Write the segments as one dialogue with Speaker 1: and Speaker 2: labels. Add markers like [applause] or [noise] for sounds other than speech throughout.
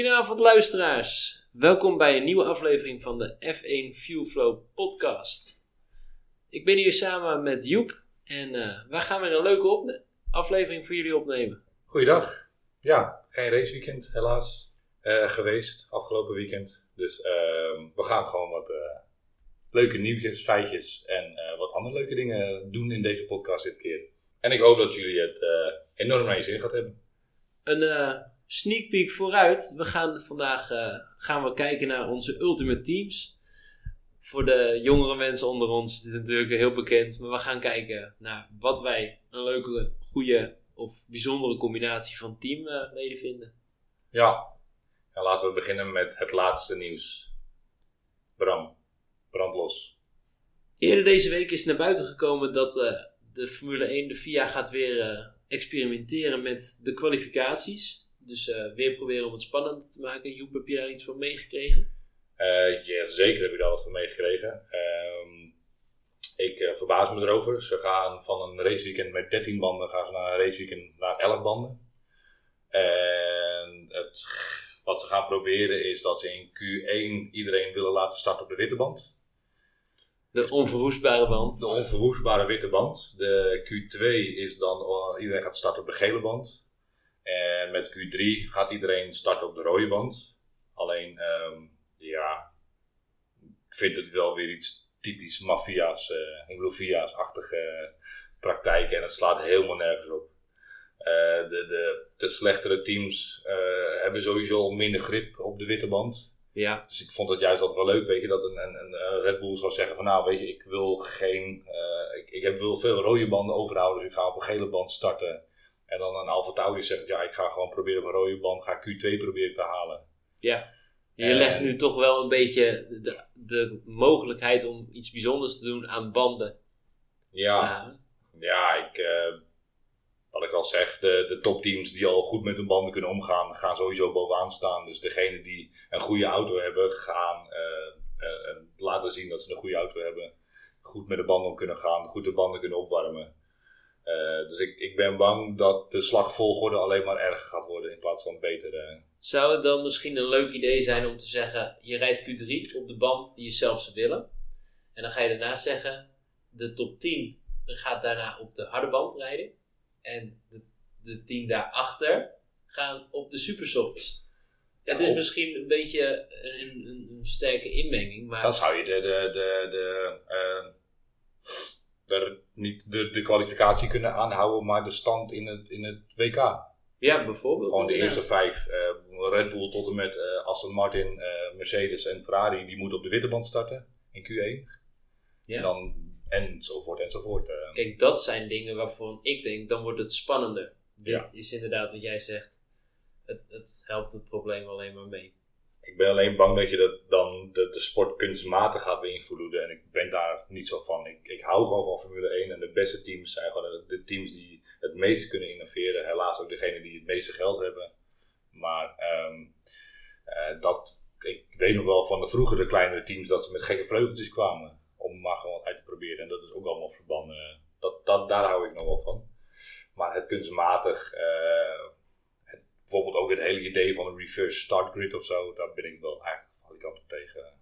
Speaker 1: Goedenavond luisteraars. Welkom bij een nieuwe aflevering van de F1 Fuelflow podcast. Ik ben hier samen met Joep en uh, wij gaan weer een leuke aflevering voor jullie opnemen.
Speaker 2: Goeiedag. Ja, geen raceweekend helaas uh, geweest afgelopen weekend. Dus uh, we gaan gewoon wat eh, leuke nieuwtjes, feitjes en wat andere leuke dingen doen in deze podcast dit keer. En ik hoop dat jullie het enorm naar je zin gaat hebben.
Speaker 1: Een sneak peek vooruit. We gaan vandaag uh, gaan we kijken naar onze Ultimate Teams. Voor de jongere mensen onder ons is dit natuurlijk heel bekend. Maar we gaan kijken naar wat wij een leuke, goede of bijzondere combinatie van teamleden vinden.
Speaker 2: Ja. ja, laten we beginnen met het laatste nieuws. Bram, brand los.
Speaker 1: Eerder deze week is naar buiten gekomen dat uh, de Formule 1, de FIA, gaat weer uh, experimenteren met de kwalificaties. Dus uh, weer proberen om het spannender te maken. Joep, heb je daar iets van meegekregen?
Speaker 2: Uh, ja, zeker heb ik daar wat van meegekregen. Uh, ik uh, verbaas me erover. Ze gaan van een raceweekend met 13 banden gaan ze naar een raceweekend naar 11 banden. En het, wat ze gaan proberen is dat ze in Q1 iedereen willen laten starten op de witte band.
Speaker 1: De onverwoestbare band.
Speaker 2: De onverwoestbare witte band. De Q2 is dan iedereen gaat starten op de gele band. En met Q3 gaat iedereen starten op de rode band. Alleen, um, ja, ik vind het wel weer iets typisch maffia's, uh, Anglovia's-achtige praktijken. En het slaat helemaal nergens op. Uh, de, de, de slechtere teams uh, hebben sowieso minder grip op de witte band.
Speaker 1: Ja.
Speaker 2: Dus ik vond het juist altijd wel leuk, weet je, dat een, een, een Red Bull zou zeggen van nou, weet je, ik wil geen, ik, ik heb, wil veel rode banden overhouden, dus ik ga op een gele band starten. En dan een Alfa Tauri zegt, ja, ik ga gewoon proberen mijn rode band, ga Q2 proberen te halen.
Speaker 1: Ja, je legt nu toch wel een beetje de, de mogelijkheid om iets bijzonders te doen aan banden.
Speaker 2: Ja, ja, ja ik, uh, wat ik al zeg, de, de topteams die al goed met hun banden kunnen omgaan, gaan sowieso bovenaan staan. Dus degenen die een goede auto hebben, gaan uh, laten zien dat ze een goede auto hebben. Goed met de banden om kunnen gaan, goed de banden kunnen opwarmen. Uh, dus ik, ik ben bang dat de slagvolgorde alleen maar erger gaat worden in plaats van beter. Uh.
Speaker 1: Zou het dan misschien een leuk idee zijn om te zeggen: je rijdt Q3 op de band die je zelf zou willen. En dan ga je daarna zeggen: de top 10 gaat daarna op de harde band rijden. En de, de 10 daarachter gaan op de supersofts. Ja, het is misschien een beetje een, een, een, sterke inmenging. Maar...
Speaker 2: Dan zou je de, de, de, de uh, niet de, de kwalificatie kunnen aanhouden, maar de stand in het, in het WK.
Speaker 1: Ja, bijvoorbeeld.
Speaker 2: Gewoon de eerste vijf. Uh, Red Bull tot en met uh, Aston Martin, uh, Mercedes en Ferrari, die moeten op de witte band starten in Q1. Ja. En dan enzovoort enzovoort.
Speaker 1: Kijk, dat zijn dingen waarvan ik denk, dan wordt het spannender. Dit ja. is inderdaad wat jij zegt. Het, het helpt het probleem alleen maar mee.
Speaker 2: Ik ben alleen bang dat je dat dan de, de sport kunstmatig gaat beïnvloeden. En ik ben daar niet zo van. Ik, ik hou gewoon van Formule 1. En de beste teams zijn gewoon de teams die het meeste kunnen innoveren. Helaas ook degene die het meeste geld hebben. Maar um, uh, dat, ik weet nog wel van de vroegere kleinere teams dat ze met gekke vleugeltjes kwamen. Om maar gewoon uit te proberen. En dat is ook allemaal verbannen. Dat, dat, daar hou ik nog wel van. Maar het kunstmatig, het, bijvoorbeeld ook het hele idee van een reverse start grid of zo, daar ben ik wel eigenlijk van die kant op tegen.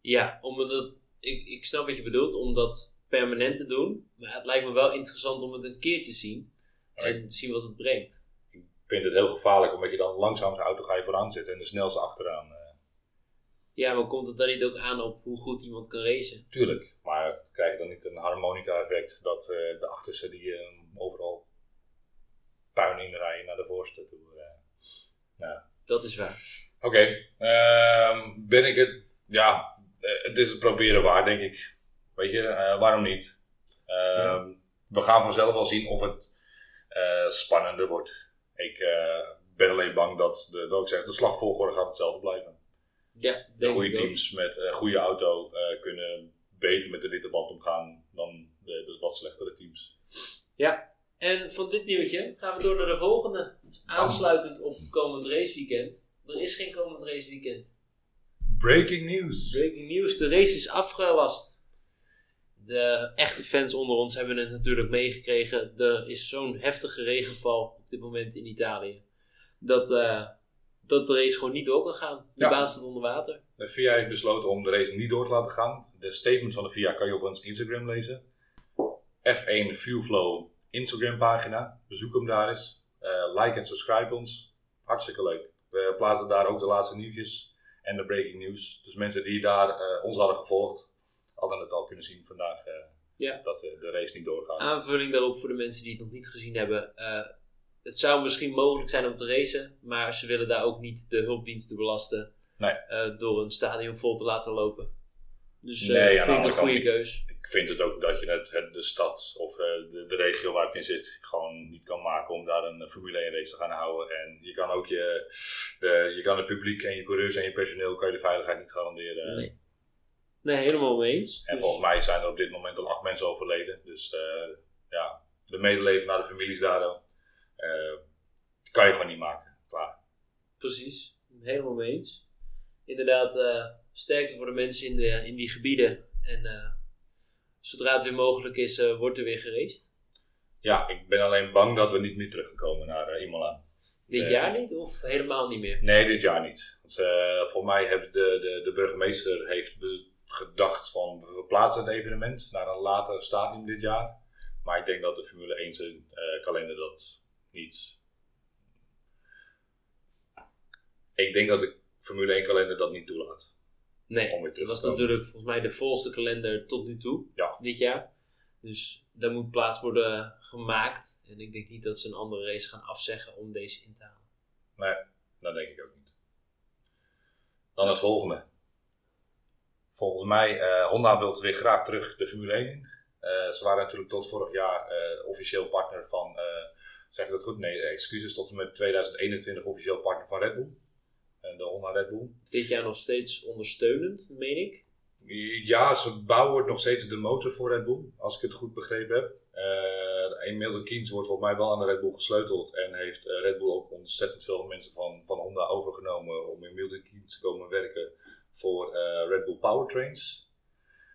Speaker 1: Ja, omdat het, ik, ik snap wat je bedoelt, om dat permanent te doen. Maar het lijkt me wel interessant om het een keer te zien en zien wat het brengt.
Speaker 2: Ik vind het heel gevaarlijk, omdat je dan langzaam zijn auto ga je vooraan zitten en de snelste achteraan. Uh.
Speaker 1: Ja, maar komt het dan niet ook aan op hoe goed iemand kan racen?
Speaker 2: Tuurlijk, maar krijg je dan niet een harmonica-effect dat uh, de achterste die uh, overal puin inrijden naar de voorste toe. Nou.
Speaker 1: Dat is waar.
Speaker 2: Oké, okay. uh, ben ik het, ja, het is het proberen waar, denk ik. Weet je, uh, waarom niet? Ja. We gaan vanzelf wel zien of het uh, spannender wordt. Ik ben alleen bang dat, de, dat ik zeg, de slagvolgorde gaat hetzelfde blijven.
Speaker 1: Ja,
Speaker 2: de goede teams met een goede auto kunnen beter met de witte band omgaan dan de, de, wat slechtere teams.
Speaker 1: Ja, en van dit nieuwtje gaan we door naar de volgende. Aansluitend op komend raceweekend. Er is geen komend raceweekend.
Speaker 2: Breaking news.
Speaker 1: Breaking news. De race is afgelast. De echte fans onder ons hebben het natuurlijk meegekregen. Er is zo'n heftige regenval op dit moment in Italië. dat, eh, dat de race gewoon niet door kan gaan. De
Speaker 2: Ja.
Speaker 1: baan staat onder water.
Speaker 2: De VIA heeft besloten om de race niet door te laten gaan. De statement van de VIA kan je op ons Instagram lezen. F1 Fuelflow Instagram pagina. Bezoek hem daar eens. Eh, like en subscribe ons. Hartstikke leuk. We plaatsen daar ook de laatste nieuwtjes en de breaking news. Dus mensen die daar eh, ons hadden gevolgd, hadden het al kunnen zien vandaag eh,
Speaker 1: Ja.
Speaker 2: dat de, de race niet doorgaat.
Speaker 1: Aanvulling daarop voor de mensen die het nog niet gezien hebben. het zou misschien mogelijk zijn om te racen, maar ze willen daar ook niet de hulpdiensten belasten
Speaker 2: Nee.
Speaker 1: door een stadion vol te laten lopen. Dus
Speaker 2: Nee, de
Speaker 1: vind ik een
Speaker 2: andere kant
Speaker 1: goede keus.
Speaker 2: Ik vind het ook dat je het, het- de stad of eh, de, de regio waar het in zit gewoon niet kan maken om daar een eh, Formule 1 race te gaan houden. En je kan ook je, de, je kan het publiek en je coureurs en je personeel kan je de veiligheid niet garanderen.
Speaker 1: Nee. Nee, helemaal mee eens.
Speaker 2: En
Speaker 1: Dus-
Speaker 2: volgens mij zijn er op dit moment al acht mensen overleden. Dus eh, ja, de medeleven naar de families daardoor kan je gewoon niet maken. Klaar.
Speaker 1: Precies, helemaal mee eens. Inderdaad, sterkte voor de mensen in, de, in die gebieden. En zodra het weer mogelijk is, eh, wordt er weer geraced.
Speaker 2: Ja, ik ben alleen bang dat we niet meer terugkomen naar eh, Imola.
Speaker 1: Dit
Speaker 2: Eh.
Speaker 1: jaar niet of helemaal niet meer?
Speaker 2: Nee, dit jaar niet. Want, voor mij heeft de, de, de burgemeester heeft gedacht van we verplaatsen het evenement naar een later stadium dit jaar. Maar ik denk dat de Formule 1 zijn eh, kalender dat niet. Ik denk dat de Formule 1 kalender dat niet toelaat.
Speaker 1: Nee,
Speaker 2: terug
Speaker 1: was natuurlijk volgens mij de volste kalender tot nu toe,
Speaker 2: Ja.
Speaker 1: dit jaar. Dus daar moet plaats worden gemaakt. En ik denk niet dat ze een andere race gaan afzeggen om deze in te halen.
Speaker 2: Nee, dat denk ik ook niet. Dan het volgende. Volgens mij, eh, Honda wil weer graag terug de Formule 1 in. Eh, ze waren natuurlijk tot vorig jaar eh, officieel partner van, zeg ik dat goed? Nee, excuses, tot en met 2021 officieel partner van Red Bull. En de Honda Red Bull.
Speaker 1: Dit jaar nog steeds ondersteunend, meen ik.
Speaker 2: Ja, ze bouwen nog steeds de motor voor Red Bull, als ik het goed begrepen heb. Uh, Milton Keynes wordt volgens mij wel aan de Red Bull gesleuteld en heeft eh, Red Bull ook ontzettend veel mensen van, van Honda overgenomen om in Milton Keynes te komen werken voor eh, Red Bull Powertrains.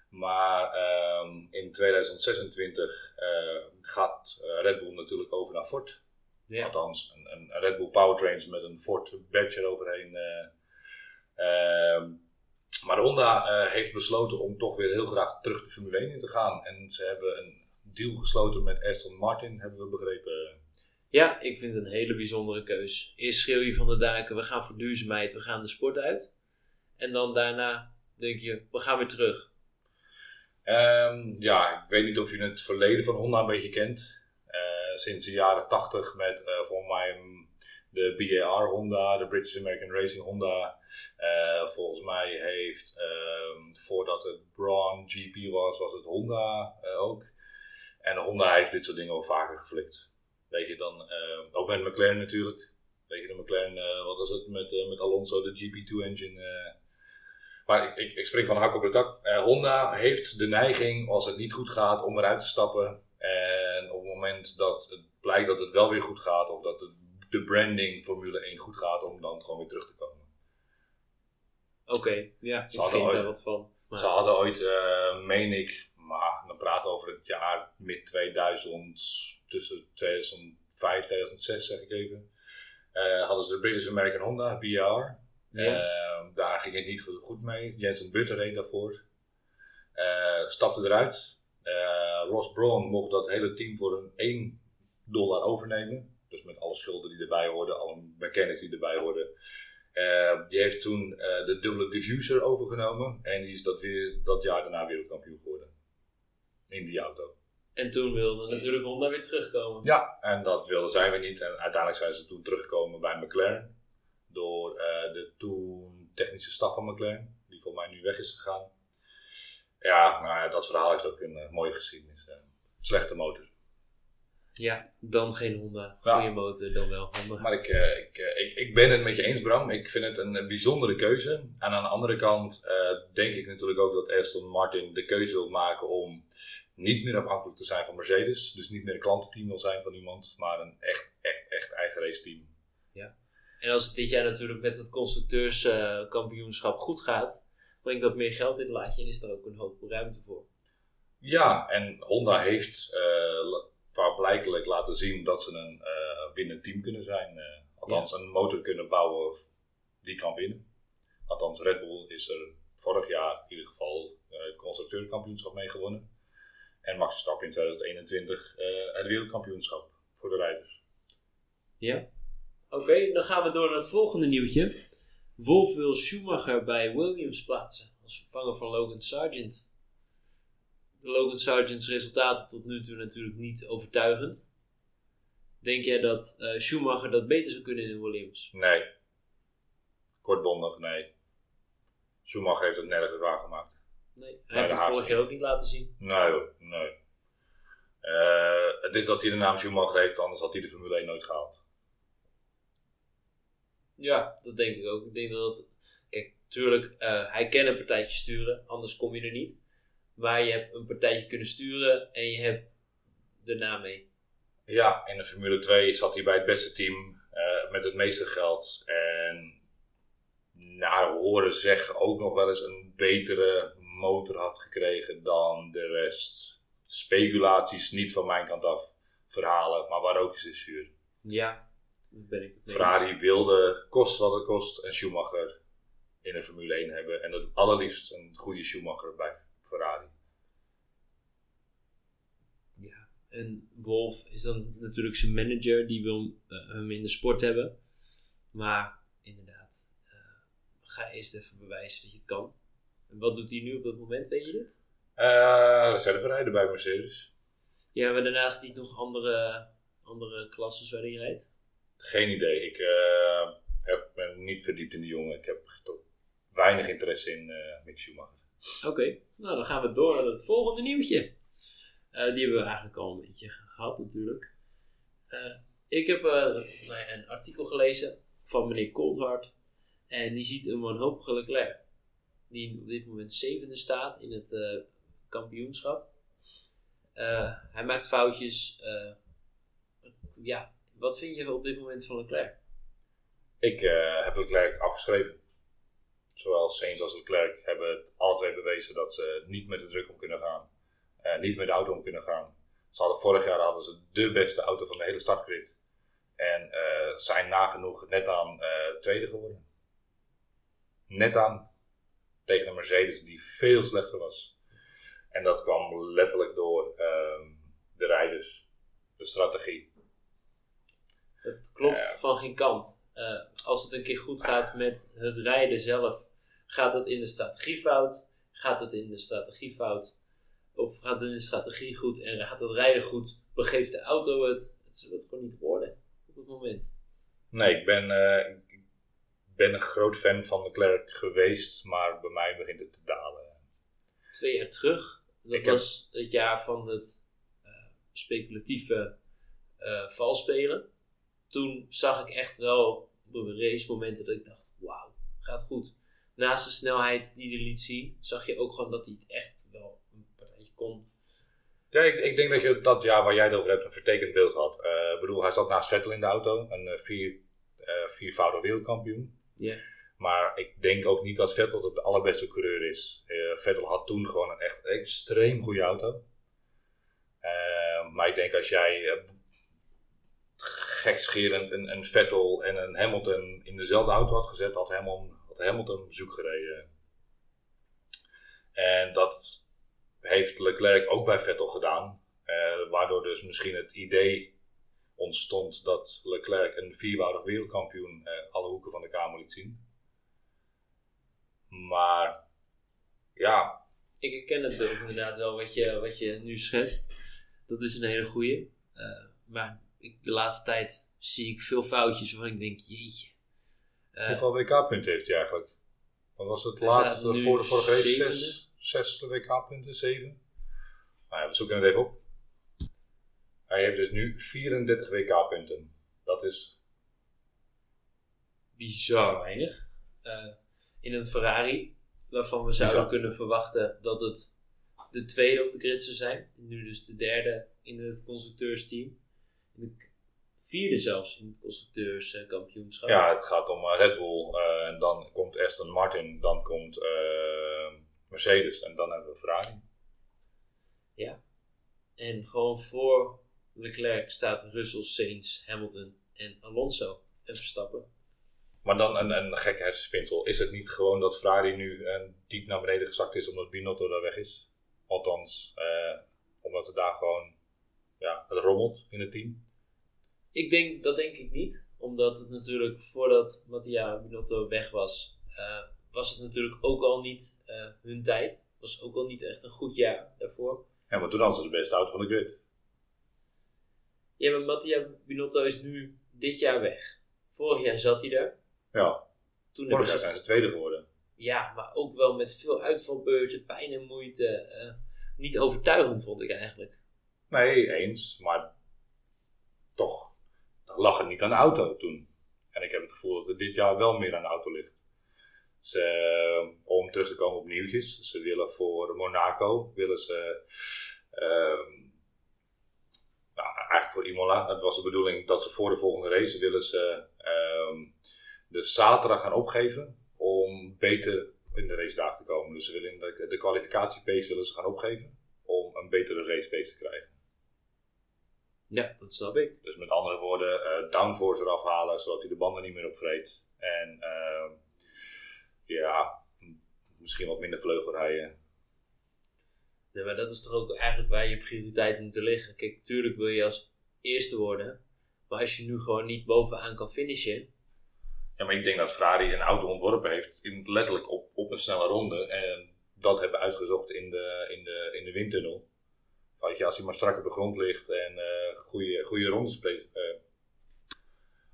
Speaker 2: Maar ehm, in 2026 eh, gaat eh, Red Bull natuurlijk over naar Ford.
Speaker 1: Ja.
Speaker 2: Althans, een, Red Bull Powertrains met een Ford badge eroverheen. eh. Ehm, maar Honda eh, heeft besloten om toch weer heel graag terug de Formule 1 in te gaan. En ze hebben een deal gesloten met Aston Martin, hebben we begrepen.
Speaker 1: Ja, ik vind het een hele bijzondere keus. Eerst schreeuw je van de daken, we gaan voor duurzaamheid, we gaan de sport uit. En dan daarna denk je, we gaan weer terug.
Speaker 2: Ehm, ja, ik weet niet of je het verleden van Honda een beetje kent. Sinds de jaren 80 met eh volgens mij mm, de BAR Honda, de British American Racing Honda. Eh, volgens mij heeft, ehm, voordat het Braun GP was, was het Honda eh, ook. En Honda heeft dit soort dingen al vaker geflikt. Weet je dan, ook met McLaren natuurlijk. Weet je, de McLaren, wat was het met, met Alonso, de GP2 engine. eh. Maar ik, ik, ik spring van hak op de tak. Honda heeft de neiging, als het niet goed gaat, om eruit te stappen. Moment dat het blijkt dat het wel weer goed gaat, of dat de, de branding Formule 1 goed gaat, om dan gewoon weer terug te komen.
Speaker 1: Oké, ja,
Speaker 2: Ze
Speaker 1: ik vind
Speaker 2: ooit-
Speaker 1: daar wat van. Maar,
Speaker 2: Ze hadden ooit, eh, meen ik, maar dan praten we over het jaar mid 2000, tussen 2005 2006 zeg ik even. Eh, hadden ze de British American Honda, BR.
Speaker 1: ja,
Speaker 2: Eh, daar ging het niet goed, mee. Jensen Button reed daarvoor. Stapte eruit. Eh, Ross Braun mocht dat hele team voor een 1 dollar overnemen. Dus met alle schulden die erbij hoorden, alle mechanics die erbij hoorden. Eh, die heeft toen eh, de dubbele diffuser overgenomen. En die is dat, weer, dat jaar daarna wereldkampioen geworden. In die auto.
Speaker 1: en toen wilde natuurlijk Honda weer terugkomen.
Speaker 2: Ja, en dat wilden zij weer niet. En uiteindelijk zijn ze toen teruggekomen bij McLaren. Door de toen technische staf van McLaren. Die voor mij nu weg is gegaan. Ja, nou ja, dat verhaal heeft ook een eh, mooie geschiedenis. eh. slechte motor.
Speaker 1: Ja, dan geen Honda.
Speaker 2: Ja.
Speaker 1: Goeie motor, dan wel Honda.
Speaker 2: Maar ik, eh, ik, ik, ik ben het met je eens, Bram. Ik vind het een bijzondere keuze. En aan de andere kant denk ik natuurlijk ook dat Aston Martin de keuze wil maken om niet meer afhankelijk te zijn van Mercedes. Dus niet meer een klantenteam wil zijn van iemand, maar een echt, echt, echt eigen raceteam.
Speaker 1: En als het dit jaar natuurlijk met het constructeurskampioenschap goed gaat, brengt dat meer geld in het laadje en is er ook een hoop ruimte voor.
Speaker 2: Ja, en Honda heeft uh, blijkelijk laten zien dat ze een uh, winnend team kunnen zijn. Uh, Althans, een motor kunnen bouwen die kan winnen. Althans, Red Bull is er vorig jaar in ieder geval het constructeurkampioenschap mee gewonnen. En Max Verstappen in 2021 uh, het wereldkampioenschap voor de rijders.
Speaker 1: Ja. Oké, dan gaan we door naar het volgende nieuwtje. Wolf wil Schumacher bij Williams plaatsen als vervanger van Logan Sargent. Logan Sargent's resultaten tot nu toe natuurlijk niet overtuigend. Denk jij dat uh, Schumacher dat beter zou kunnen in Williams?
Speaker 2: Nee. Kortbondig, nee. Schumacher heeft het nergens waargemaakt.
Speaker 1: Nee, hij heeft het vorig jaar ook niet laten zien.
Speaker 2: Nee nee. Uh, het is dat hij de naam Schumacher heeft, anders had hij de Formule 1 nooit gehaald.
Speaker 1: Ja, dat denk ik ook. Ik denk dat het... Kijk, tuurlijk, uh, hij kan een partijtje sturen, anders kom je er niet. Maar je hebt een partijtje kunnen sturen en je hebt de naam mee.
Speaker 2: Ja, in de Formule 2 zat hij bij het beste team uh, met het meeste geld. En naar horen zeggen ook nog wel eens een betere motor had gekregen dan de rest. Speculaties niet van mijn kant af, verhalen, maar waar ook is het vuur.
Speaker 1: Ja, ben ik
Speaker 2: het Ferrari wilde, kost wat het kost, een Schumacher in de Formule 1 hebben. En het allerliefst een goede Schumacher bij Ferrari.
Speaker 1: Ja, en Wolf is dan natuurlijk zijn manager, die wil uh, hem in de sport hebben. Maar inderdaad, uh, ga eerst even bewijzen dat je het kan. En wat doet hij nu op dat moment, weet je dit?
Speaker 2: Uh, reserverijden bij Mercedes.
Speaker 1: Ja, maar daarnaast niet nog andere, andere klassen waar hij rijdt?
Speaker 2: Geen idee. Ik uh, heb me niet verdiept in die jongen. Ik heb weinig interesse in uh, Mick Schumacher.
Speaker 1: Oké, nou dan gaan we door naar het volgende nieuwtje. Uh, die hebben we eigenlijk al een beetje gehad natuurlijk. ik heb nou een artikel gelezen van meneer Coulthard. En die ziet een wanhopige Leclerc. Die op dit moment zevende staat in het kampioenschap. hij maakt foutjes. ja, wat vind je op dit moment van Leclerc?
Speaker 2: Ik uh, heb Leclerc afgeschreven. Zowel Sainz als Leclerc hebben alle twee bewezen dat ze niet met de druk om kunnen gaan. Uh, niet met de auto om kunnen gaan. Ze hadden vorig jaar hadden ze de beste auto van de hele startgrid. En uh, zijn nagenoeg net aan tweede geworden. Net aan. Tegen een Mercedes die veel slechter was. En dat kwam letterlijk door ehm, de rijders. De strategie.
Speaker 1: Het klopt van geen kant. Uh, als het een keer goed gaat met het rijden zelf, gaat het in de strategie fout? Gaat het in de strategie fout? Of gaat het in de strategie goed en gaat het rijden goed? Begeeft de auto het? Het zullen het gewoon niet worden op het moment.
Speaker 2: Nee, ik ben, uh, ik ben een groot fan van Leclerc geweest, maar bij mij begint het te dalen.
Speaker 1: Twee jaar terug, dat was het jaar van het uh, speculatieve valspelen toen zag ik echt wel op race momenten dat ik dacht, wauw, gaat goed. Naast de snelheid die hij liet zien, zag je ook gewoon dat hij het echt wel een partijtje kon.
Speaker 2: Ja, ik, ik denk dat je dat jaar waar jij het over hebt een vertekend beeld had. Uh, ik bedoel, hij zat naast Vettel in de auto, een uh, vier, uh, viervoudig wereldkampioen.
Speaker 1: Ja.
Speaker 2: Maar ik denk ook niet dat Vettel de allerbeste coureur is. Vettel had toen gewoon een echt extreem goede auto. maar ik denk als jij gekscherend een, een Vettel en een Hamilton in dezelfde auto had gezet, had Hamilton, had Hamilton bezoek gereden. En dat heeft Leclerc ook bij Vettel gedaan. Eh, waardoor dus misschien het idee ontstond dat Leclerc een viervoudig wereldkampioen eh, alle hoeken van de kamer liet zien. Maar ja.
Speaker 1: Ik herken het beeld inderdaad wel wat je, wat je nu schetst. Dat is een hele goeie. Uh, maar ik, de laatste tijd zie ik veel foutjes waarvan ik denk, jeetje.
Speaker 2: Uh, Hoeveel WK-punten heeft hij eigenlijk? Wat was het laatste voor de vorige race? Zes, zes WK-punten, zeven? Nou ja, we zoeken het even op. Hij heeft dus nu 34 WK-punten. Dat is...
Speaker 1: Bizar weinig. Uh, in een Ferrari, waarvan we zouden kunnen verwachten dat het de tweede op de grid zou zijn. Nu dus de derde in het constructeursteam de vierde zelfs in het constructeurskampioenschap.
Speaker 2: Ja, het gaat om eh, Red Bull. Uh, en dan komt Aston Martin, dan komt uh, Mercedes en dan hebben we Ferrari.
Speaker 1: Ja. En gewoon voor Leclerc staat Russell, Sainz, Hamilton en Alonso. en Verstappen.
Speaker 2: Maar dan een, een gekke hersenspinsel. Is het niet gewoon dat Ferrari nu eh, diep naar beneden gezakt is omdat Binotto daar weg is? Althans, eh, omdat het daar gewoon ja, het rommelt in het team.
Speaker 1: Ik denk, dat denk ik niet. Omdat het natuurlijk voordat Mattia Binotto weg was, eh, was het natuurlijk ook al niet eh, hun tijd. Was ook al niet echt een goed jaar daarvoor.
Speaker 2: Ja, maar toen hadden ze de beste auto van de grid.
Speaker 1: Ja, maar Mattia Binotto is nu dit jaar weg. Vorig jaar zat hij daar.
Speaker 2: Ja,
Speaker 1: Toen
Speaker 2: vorig
Speaker 1: hebben
Speaker 2: jaar
Speaker 1: ze,
Speaker 2: zijn ze tweede geworden.
Speaker 1: ja, maar ook wel met veel uitvalbeurten, pijn en moeite. eh, niet overtuigend vond ik eigenlijk.
Speaker 2: Nee, eens. Maar toch lag het niet aan de auto toen. En ik heb het gevoel dat er dit jaar wel meer aan de auto ligt. Ze, eh, om terug te komen op nieuwtjes. Ze willen voor Monaco, willen ze, ehm, nou, eigenlijk voor Imola. Het was de bedoeling dat ze voor de volgende race willen ze ehm, de zaterdag gaan opgeven om beter in de race daar te komen. Dus ze willen de, de kwalificatiepace willen ze gaan opgeven om een betere race pace te krijgen.
Speaker 1: Ja, dat snap ik.
Speaker 2: Dus met andere woorden, eh downforce eraf halen, zodat hij de banden niet meer opvreet. En ehm, ja, misschien wat minder vleugel rijden.
Speaker 1: Nee, maar dat is toch ook eigenlijk waar je prioriteiten moeten liggen. Kijk, natuurlijk wil je als eerste worden. Maar als je nu gewoon niet bovenaan kan finishen.
Speaker 2: Ja, maar ik denk dat Ferrari een auto ontworpen heeft, in, letterlijk op, op een snelle ronde. En dat hebben uitgezocht in de, in de, in de windtunnel. Weet je, als hij maar strak op de grond ligt en eh goede, goede rondes... eh,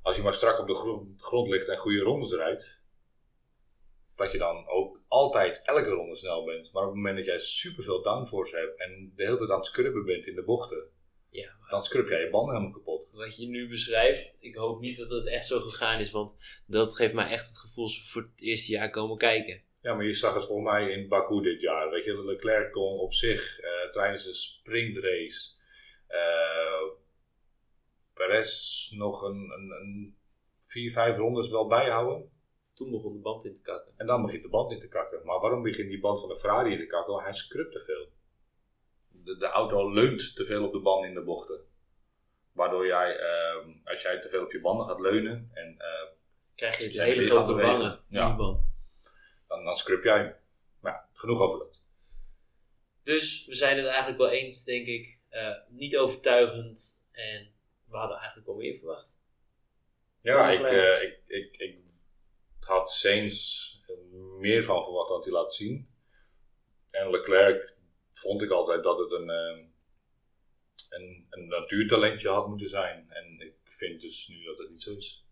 Speaker 2: als hij maar strak op de gro- grond ligt en goede rondes rijdt, dat je dan ook altijd elke ronde snel bent. Maar op het moment dat jij superveel downforce hebt en de hele tijd aan het scrubben bent in de bochten,
Speaker 1: Ja, maar
Speaker 2: dan scrub jij je banden helemaal kapot.
Speaker 1: wat je nu beschrijft, ik hoop niet dat het echt zo gegaan is. Want dat geeft mij echt het gevoel we voor het eerste jaar komen kijken.
Speaker 2: Ja, maar je zag het volgens mij in Baku dit jaar. Weet je, Leclerc kon op zich eh, tijdens de sprintrace eh Perez nog een, een, een vier, vijf rondes wel bijhouden.
Speaker 1: Toen begon de band in te kakken.
Speaker 2: En dan begint de band in te kakken. Maar waarom begint die band van de Ferrari in te kakken? Hij scrubt te veel. De, de auto leunt te veel op de band in de bochten. Waardoor jij, ehm, als jij te veel op je banden gaat leunen, en, eh,
Speaker 1: Krijg je
Speaker 2: Ja,
Speaker 1: hele grote wangen in
Speaker 2: Ja.
Speaker 1: je band.
Speaker 2: Dan, dan scrub jij hem. Maar ja, genoeg over dat.
Speaker 1: Dus we zijn het eigenlijk wel eens, denk ik. Eh, niet overtuigend. En we hadden eigenlijk wel meer verwacht.
Speaker 2: Ja, ik, eh, ik, ik, ik had Sainz meer van verwacht dan hij laat zien. En Leclerc vond ik altijd dat het een, eh, een, een natuurtalentje had moeten zijn. En ik vind dus nu dat het niet zo is.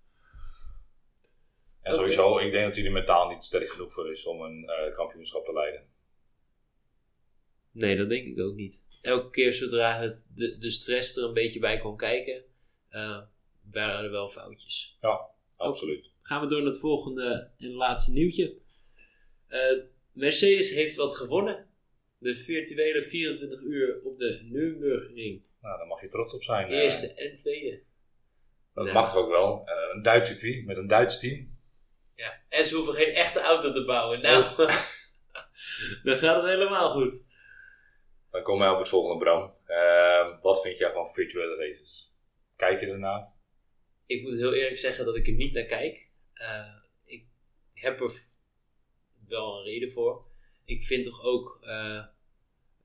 Speaker 2: En sowieso, ik denk dat hij er mentaal niet sterk genoeg voor is om een eh, kampioenschap te leiden.
Speaker 1: Nee, dat denk ik ook niet. Elke keer zodra het, de, de stress er een beetje bij kwam kijken, eh, waren er wel foutjes.
Speaker 2: Ja, absoluut.
Speaker 1: Gaan we door naar het volgende en laatste nieuwtje. Eh, Mercedes heeft wat gewonnen. De virtuele 24 uur op de Nürburgring.
Speaker 2: Nou, daar mag je trots op zijn.
Speaker 1: Eerste en tweede.
Speaker 2: dat
Speaker 1: Ja.
Speaker 2: mag ook wel. Een Duits circuit met een Duits team.
Speaker 1: Ja. En ze hoeven geen echte auto te bouwen. Nou, [laughs] dan gaat het helemaal goed.
Speaker 2: Dan komen wij op het volgende, Bram. Eh, wat vind jij van virtuele races? Kijk je ernaar?
Speaker 1: Ik moet heel eerlijk zeggen dat ik er niet naar kijk. Eh, ik heb er wel een reden voor. Ik vind toch ook eh,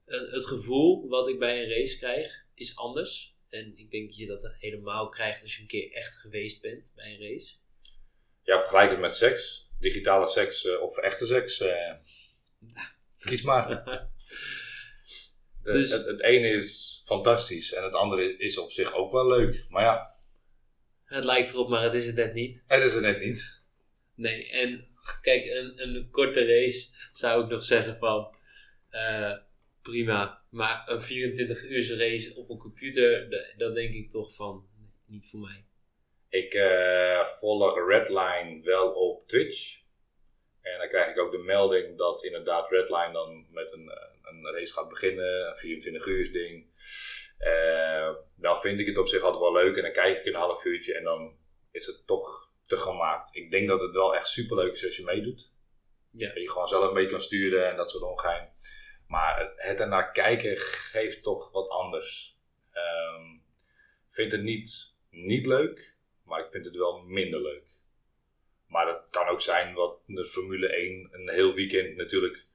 Speaker 1: het het gevoel wat ik bij een race krijg is anders. En ik denk dat je dat helemaal krijgt als je een keer echt geweest bent bij een race.
Speaker 2: Ja, vergelijk het met seks. Digitale seks eh, of echte seks. eh, kies maar. [laughs] De-
Speaker 1: Dus-
Speaker 2: het, het ene is fantastisch en het andere is op zich ook wel leuk. Maar ja,
Speaker 1: Het lijkt erop, maar het is het net niet.
Speaker 2: het is er net niet.
Speaker 1: Nee, en kijk, een, een korte race zou ik nog zeggen van eh, prima. Maar een 24 uur race op een computer, da- dat denk ik toch van niet voor mij.
Speaker 2: Ik eh, volg Redline wel op Twitch. En dan krijg ik ook de melding dat inderdaad Redline dan met een, eh, een race gaat beginnen. Een 24 uur ding. Eh, dan vind ik het op zich altijd wel leuk. En dan kijk ik een half uurtje en dan is het toch te gemaakt. Ik denk dat het wel echt super leuk is als je meedoet.
Speaker 1: Ja.
Speaker 2: Dat je gewoon zelf een beetje kan sturen en dat soort ongein. Maar het, ernaar kijken geeft toch wat anders. Ehm, vind het niet, niet leuk. Maar ik vind het wel minder leuk. Maar dat kan ook zijn wat de Formule 1 een heel weekend natuurlijk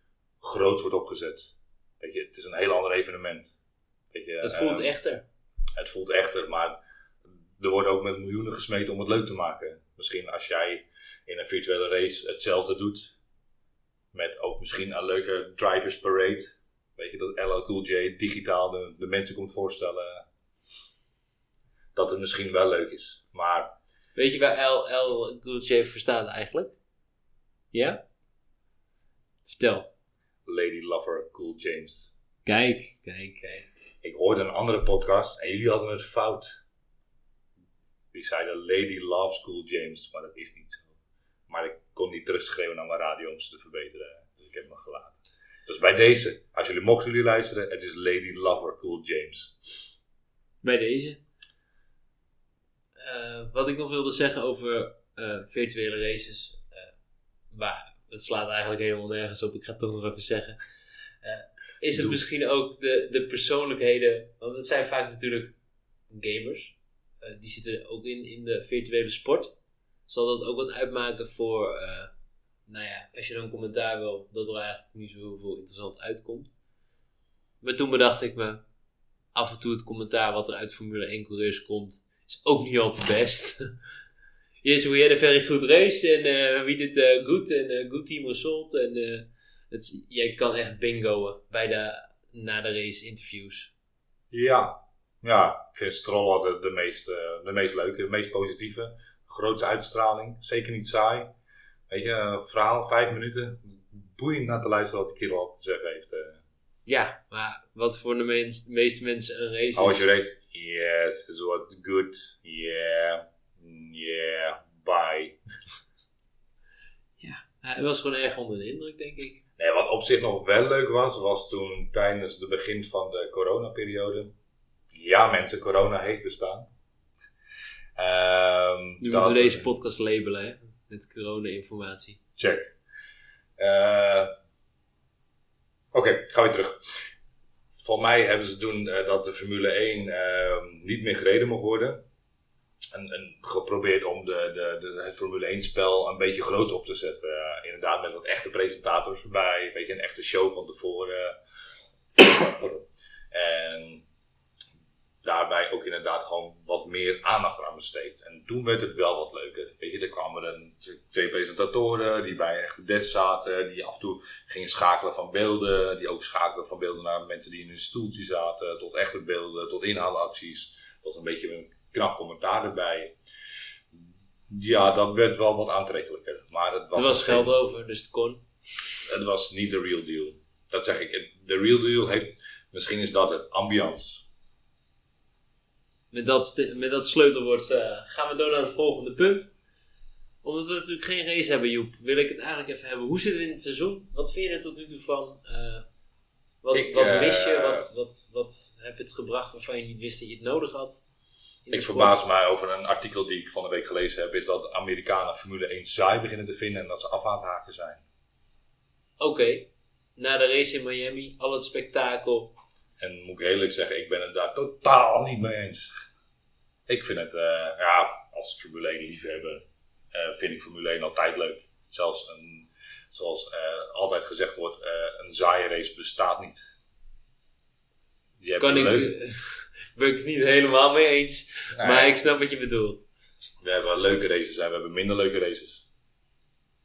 Speaker 2: groot wordt opgezet. Weet je, het is een heel ander evenement. Weet je,
Speaker 1: Het voelt
Speaker 2: ehm,
Speaker 1: echter.
Speaker 2: het voelt echter, maar er wordt ook met miljoenen gesmeten om het leuk te maken. Misschien als jij in een virtuele race hetzelfde doet, met ook misschien een leuke drivers parade. Weet je, dat LL Cool J digitaal de, de mensen komt voorstellen. Dat het misschien wel leuk is. Maar
Speaker 1: Weet je waar LL Cool J voor staat eigenlijk? Ja? Vertel.
Speaker 2: Lady Lover Cool James.
Speaker 1: Kijk, kijk, kijk.
Speaker 2: Ik hoorde een andere podcast en jullie hadden het fout. Die zeiden Lady Loves Cool James, maar dat is niet zo. Maar ik kon niet terugschreeuwen naar mijn radio om ze te verbeteren. Dus ik heb me gelaten. Dus bij deze, als jullie mochten jullie luisteren, het is Lady Lover Cool James.
Speaker 1: Bij deze. Eh, wat ik nog wilde zeggen over eh, virtuele races. eh, maar het slaat eigenlijk helemaal nergens op. Ik ga het toch nog even zeggen. Is het misschien ook de, de persoonlijkheden. Want het zijn vaak natuurlijk gamers. Die zitten ook in, in de virtuele sport. Zal dat ook wat uitmaken voor. nou ja, als je dan commentaar wil, dat er eigenlijk niet zo heel veel interessant uitkomt. Maar toen bedacht ik me, af en toe het commentaar wat er uit Formule 1 coureurs komt, is ook niet al te best. yes, we had a very good race and uh, we did uh, good and uh, good team result. En het, jij kan echt bingoen bij de na de race interviews.
Speaker 2: Ja, ja ik vind Stroll altijd de meest, eh, de meest leuke, de meest positieve. Grootste uitstraling, zeker niet saai. Weet je, verhaal, vijf minuten. Boeiend naar te luisteren wat die kerel al te zeggen heeft. eh.
Speaker 1: Ja, maar wat voor de mens- meeste mensen een race is.
Speaker 2: your race? Yes, it was good. Yeah, yeah, bye.
Speaker 1: Ja, hij was gewoon erg onder de indruk, denk ik.
Speaker 2: Nee, wat op zich nog wel leuk was, was toen tijdens de begin van de coronaperiode. Ja, mensen, corona heeft bestaan. Ehm,
Speaker 1: Nu
Speaker 2: dat-
Speaker 1: moeten we deze podcast labelen, hè? Met corona-informatie.
Speaker 2: Check. Eh, Oké, gaan we terug. Volgens mij hebben ze toen eh, dat de Formule 1 ehm, niet meer gereden mocht worden. En, en geprobeerd om de, de, de, het Formule 1 spel een beetje groot op te zetten. Eh, inderdaad, met wat echte presentators erbij. Weet je, een echte show van tevoren. [coughs] En daarbij ook inderdaad gewoon wat meer aandacht aan besteed. En toen werd het wel wat leuker. Weet je, er kwamen dan twee presentatoren die bij echt de desk zaten, die af en toe gingen schakelen van beelden, die ook schakelen van beelden naar mensen die in hun stoeltje zaten, tot echte beelden, tot inhaalacties, tot een beetje een knap commentaar erbij. Ja, dat werd wel wat aantrekkelijker. Maar het was,
Speaker 1: Er was geld over, dus het kon.
Speaker 2: het was niet de real deal. Dat zeg ik. De real deal heeft, misschien is dat het, ambiance.
Speaker 1: Met dat, met dat sleutelwoord eh, gaan we door naar het volgende punt. Omdat we natuurlijk geen race hebben, Joep, wil ik het eigenlijk even hebben. Hoe zit het in het seizoen? Wat vind je er tot nu toe van? Eh, wat
Speaker 2: Ik,
Speaker 1: wat
Speaker 2: eh,
Speaker 1: mis je? Wat, wat, wat heb je het gebracht waarvan je niet wist dat je het nodig had?
Speaker 2: Ik verbaas mij over een artikel die ik van de week gelezen heb, is dat Amerikanen Formule 1 saai beginnen te vinden en dat ze af aan het haken zijn.
Speaker 1: Oké, na de race in Miami, al het spektakel.
Speaker 2: En moet ik eerlijk zeggen, ik ben het daar totaal niet mee eens. Ik vind het, eh, ja, als Formule 1 liefhebber, eh vind ik Formule 1 altijd leuk. Zelfs een, zoals eh, altijd gezegd wordt, een saaie race bestaat niet. Je
Speaker 1: Kan ik, [laughs] ben ik het niet helemaal mee eens.
Speaker 2: Nee,
Speaker 1: Maar ik snap wat je bedoelt.
Speaker 2: We hebben leuke races en we hebben minder leuke races.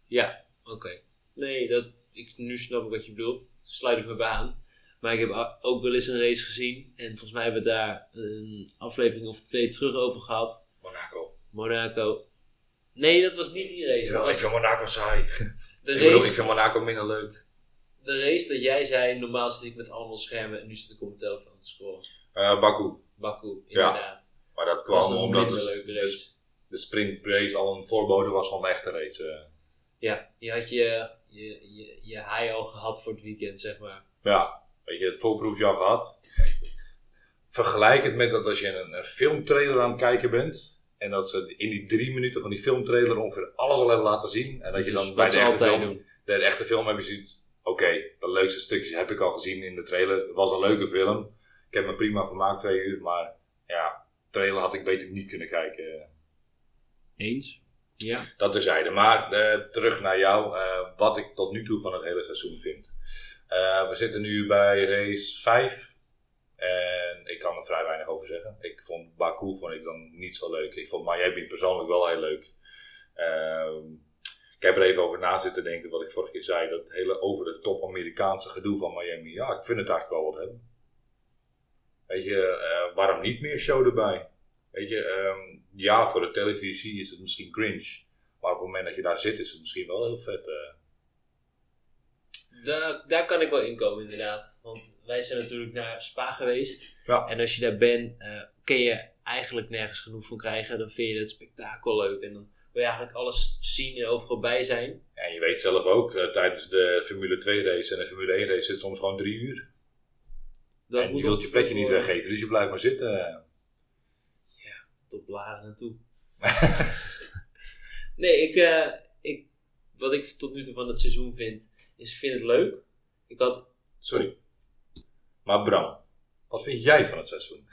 Speaker 1: Ja, oké. Nee, dat, ik, nu snap ik wat je bedoelt. Sluit ik me bij aan. Maar ik heb ook wel eens een race gezien. En volgens mij hebben we daar een aflevering of twee terug over gehad.
Speaker 2: Monaco.
Speaker 1: Monaco. Nee, dat was niet die race.
Speaker 2: Ja, ik
Speaker 1: was
Speaker 2: vind Monaco saai. [laughs]
Speaker 1: de,
Speaker 2: Ik bedoel, ik
Speaker 1: race,
Speaker 2: vind Monaco minder leuk.
Speaker 1: de race dat jij zei, normaal zit ik met allemaal schermen en nu zit ik op mijn telefoon te scrollen.
Speaker 2: Eh Baku.
Speaker 1: Baku,
Speaker 2: Ja.
Speaker 1: inderdaad.
Speaker 2: Maar dat
Speaker 1: was
Speaker 2: kwam
Speaker 1: een
Speaker 2: omdat
Speaker 1: minder
Speaker 2: de, de,
Speaker 1: race.
Speaker 2: de sprint race al een voorbode was van de echte race. eh.
Speaker 1: Ja, je had je, je, je, je high al gehad voor het weekend, zeg maar.
Speaker 2: Ja, weet je, het voorproefje al gehad. Vergelijk het met dat als je een, een filmtrailer aan het kijken bent. En dat ze in die drie minuten van die filmtrailer ongeveer alles al hebben laten zien. En dat je
Speaker 1: Dus
Speaker 2: dan bij de echte, film,
Speaker 1: doen.
Speaker 2: de echte film heb je ziet. Oké, de leukste stukjes heb ik al gezien in de trailer. Het was een leuke film. Ik heb me prima vermaakt twee uur. Maar ja, trailer had ik beter niet kunnen kijken.
Speaker 1: Eens. Ja.
Speaker 2: Dat terzijde. Maar eh, terug naar jou. eh, wat ik tot nu toe van het hele seizoen vind. Eh, we zitten nu bij race 5. En ik kan er vrij weinig over zeggen. Ik vond Baku vond ik dan niet zo leuk. Ik vond Miami persoonlijk wel heel leuk. Ehm, ik heb er even over na zitten denken wat ik vorige keer zei. Dat hele over de top Amerikaanse gedoe van Miami. Ja, ik vind het eigenlijk wel wat hebben. Weet je, eh, waarom niet meer show erbij? Weet je, ehm, ja, voor de televisie is het misschien cringe. Maar op het moment dat je daar zit, is het misschien wel heel vet. eh.
Speaker 1: Daar, daar kan ik wel in komen, inderdaad. Want wij zijn natuurlijk naar Spa geweest.
Speaker 2: Ja.
Speaker 1: En als je daar bent, eh kun je eigenlijk nergens genoeg van krijgen. Dan vind je het spektakel leuk. En dan wil je eigenlijk alles zien en overal bij zijn.
Speaker 2: En je weet zelf ook, eh, tijdens de Formule 2 race en de Formule 1 race zit soms gewoon drie uur.
Speaker 1: Dat
Speaker 2: en je wilt je plekje niet weggeven, dus je blijft maar zitten.
Speaker 1: Tot blaren naartoe. [laughs] nee, ik, eh, ik, wat ik tot nu toe van het seizoen vind, is ik vind het leuk. Ik had
Speaker 2: Sorry. Maar Bram, wat vind jij van het seizoen?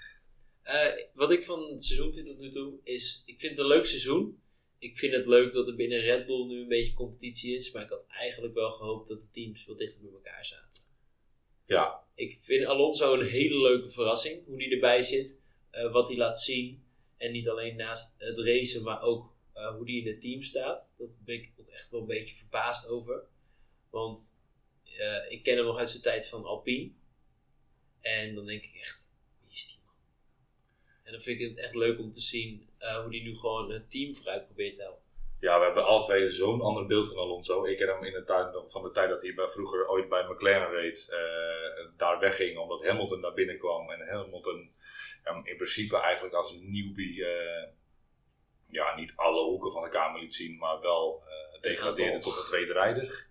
Speaker 1: Eh, wat ik van het seizoen vind tot nu toe is, ik vind het een leuk seizoen. Ik vind het leuk dat er binnen Red Bull nu een beetje competitie is, maar ik had eigenlijk wel gehoopt dat de teams wat dichter bij elkaar zaten.
Speaker 2: Ja,
Speaker 1: Ik vind Alonso een hele leuke verrassing, hoe die erbij zit, eh, wat hij laat zien. En niet alleen naast het racen, maar ook eh, hoe die in het team staat. Daar ben ik ook echt wel een beetje verbaasd over. Want eh, ik ken hem nog uit zijn tijd van Alpine. En dan denk ik echt, wie is die man? En dan vind ik het echt leuk om te zien eh, hoe die nu gewoon het team vooruit probeert te helpen.
Speaker 2: ja we hebben alle twee zo'n ander beeld van Alonso. Ik ken hem in de tijd, van de tijd dat hij bij, vroeger ooit bij McLaren reed, eh, daar wegging omdat Hamilton daar binnenkwam. En Hamilton hem in principe eigenlijk als een newbie ja, niet alle hoeken van de kamer liet zien, maar wel degradeerde tot een tweede rijder.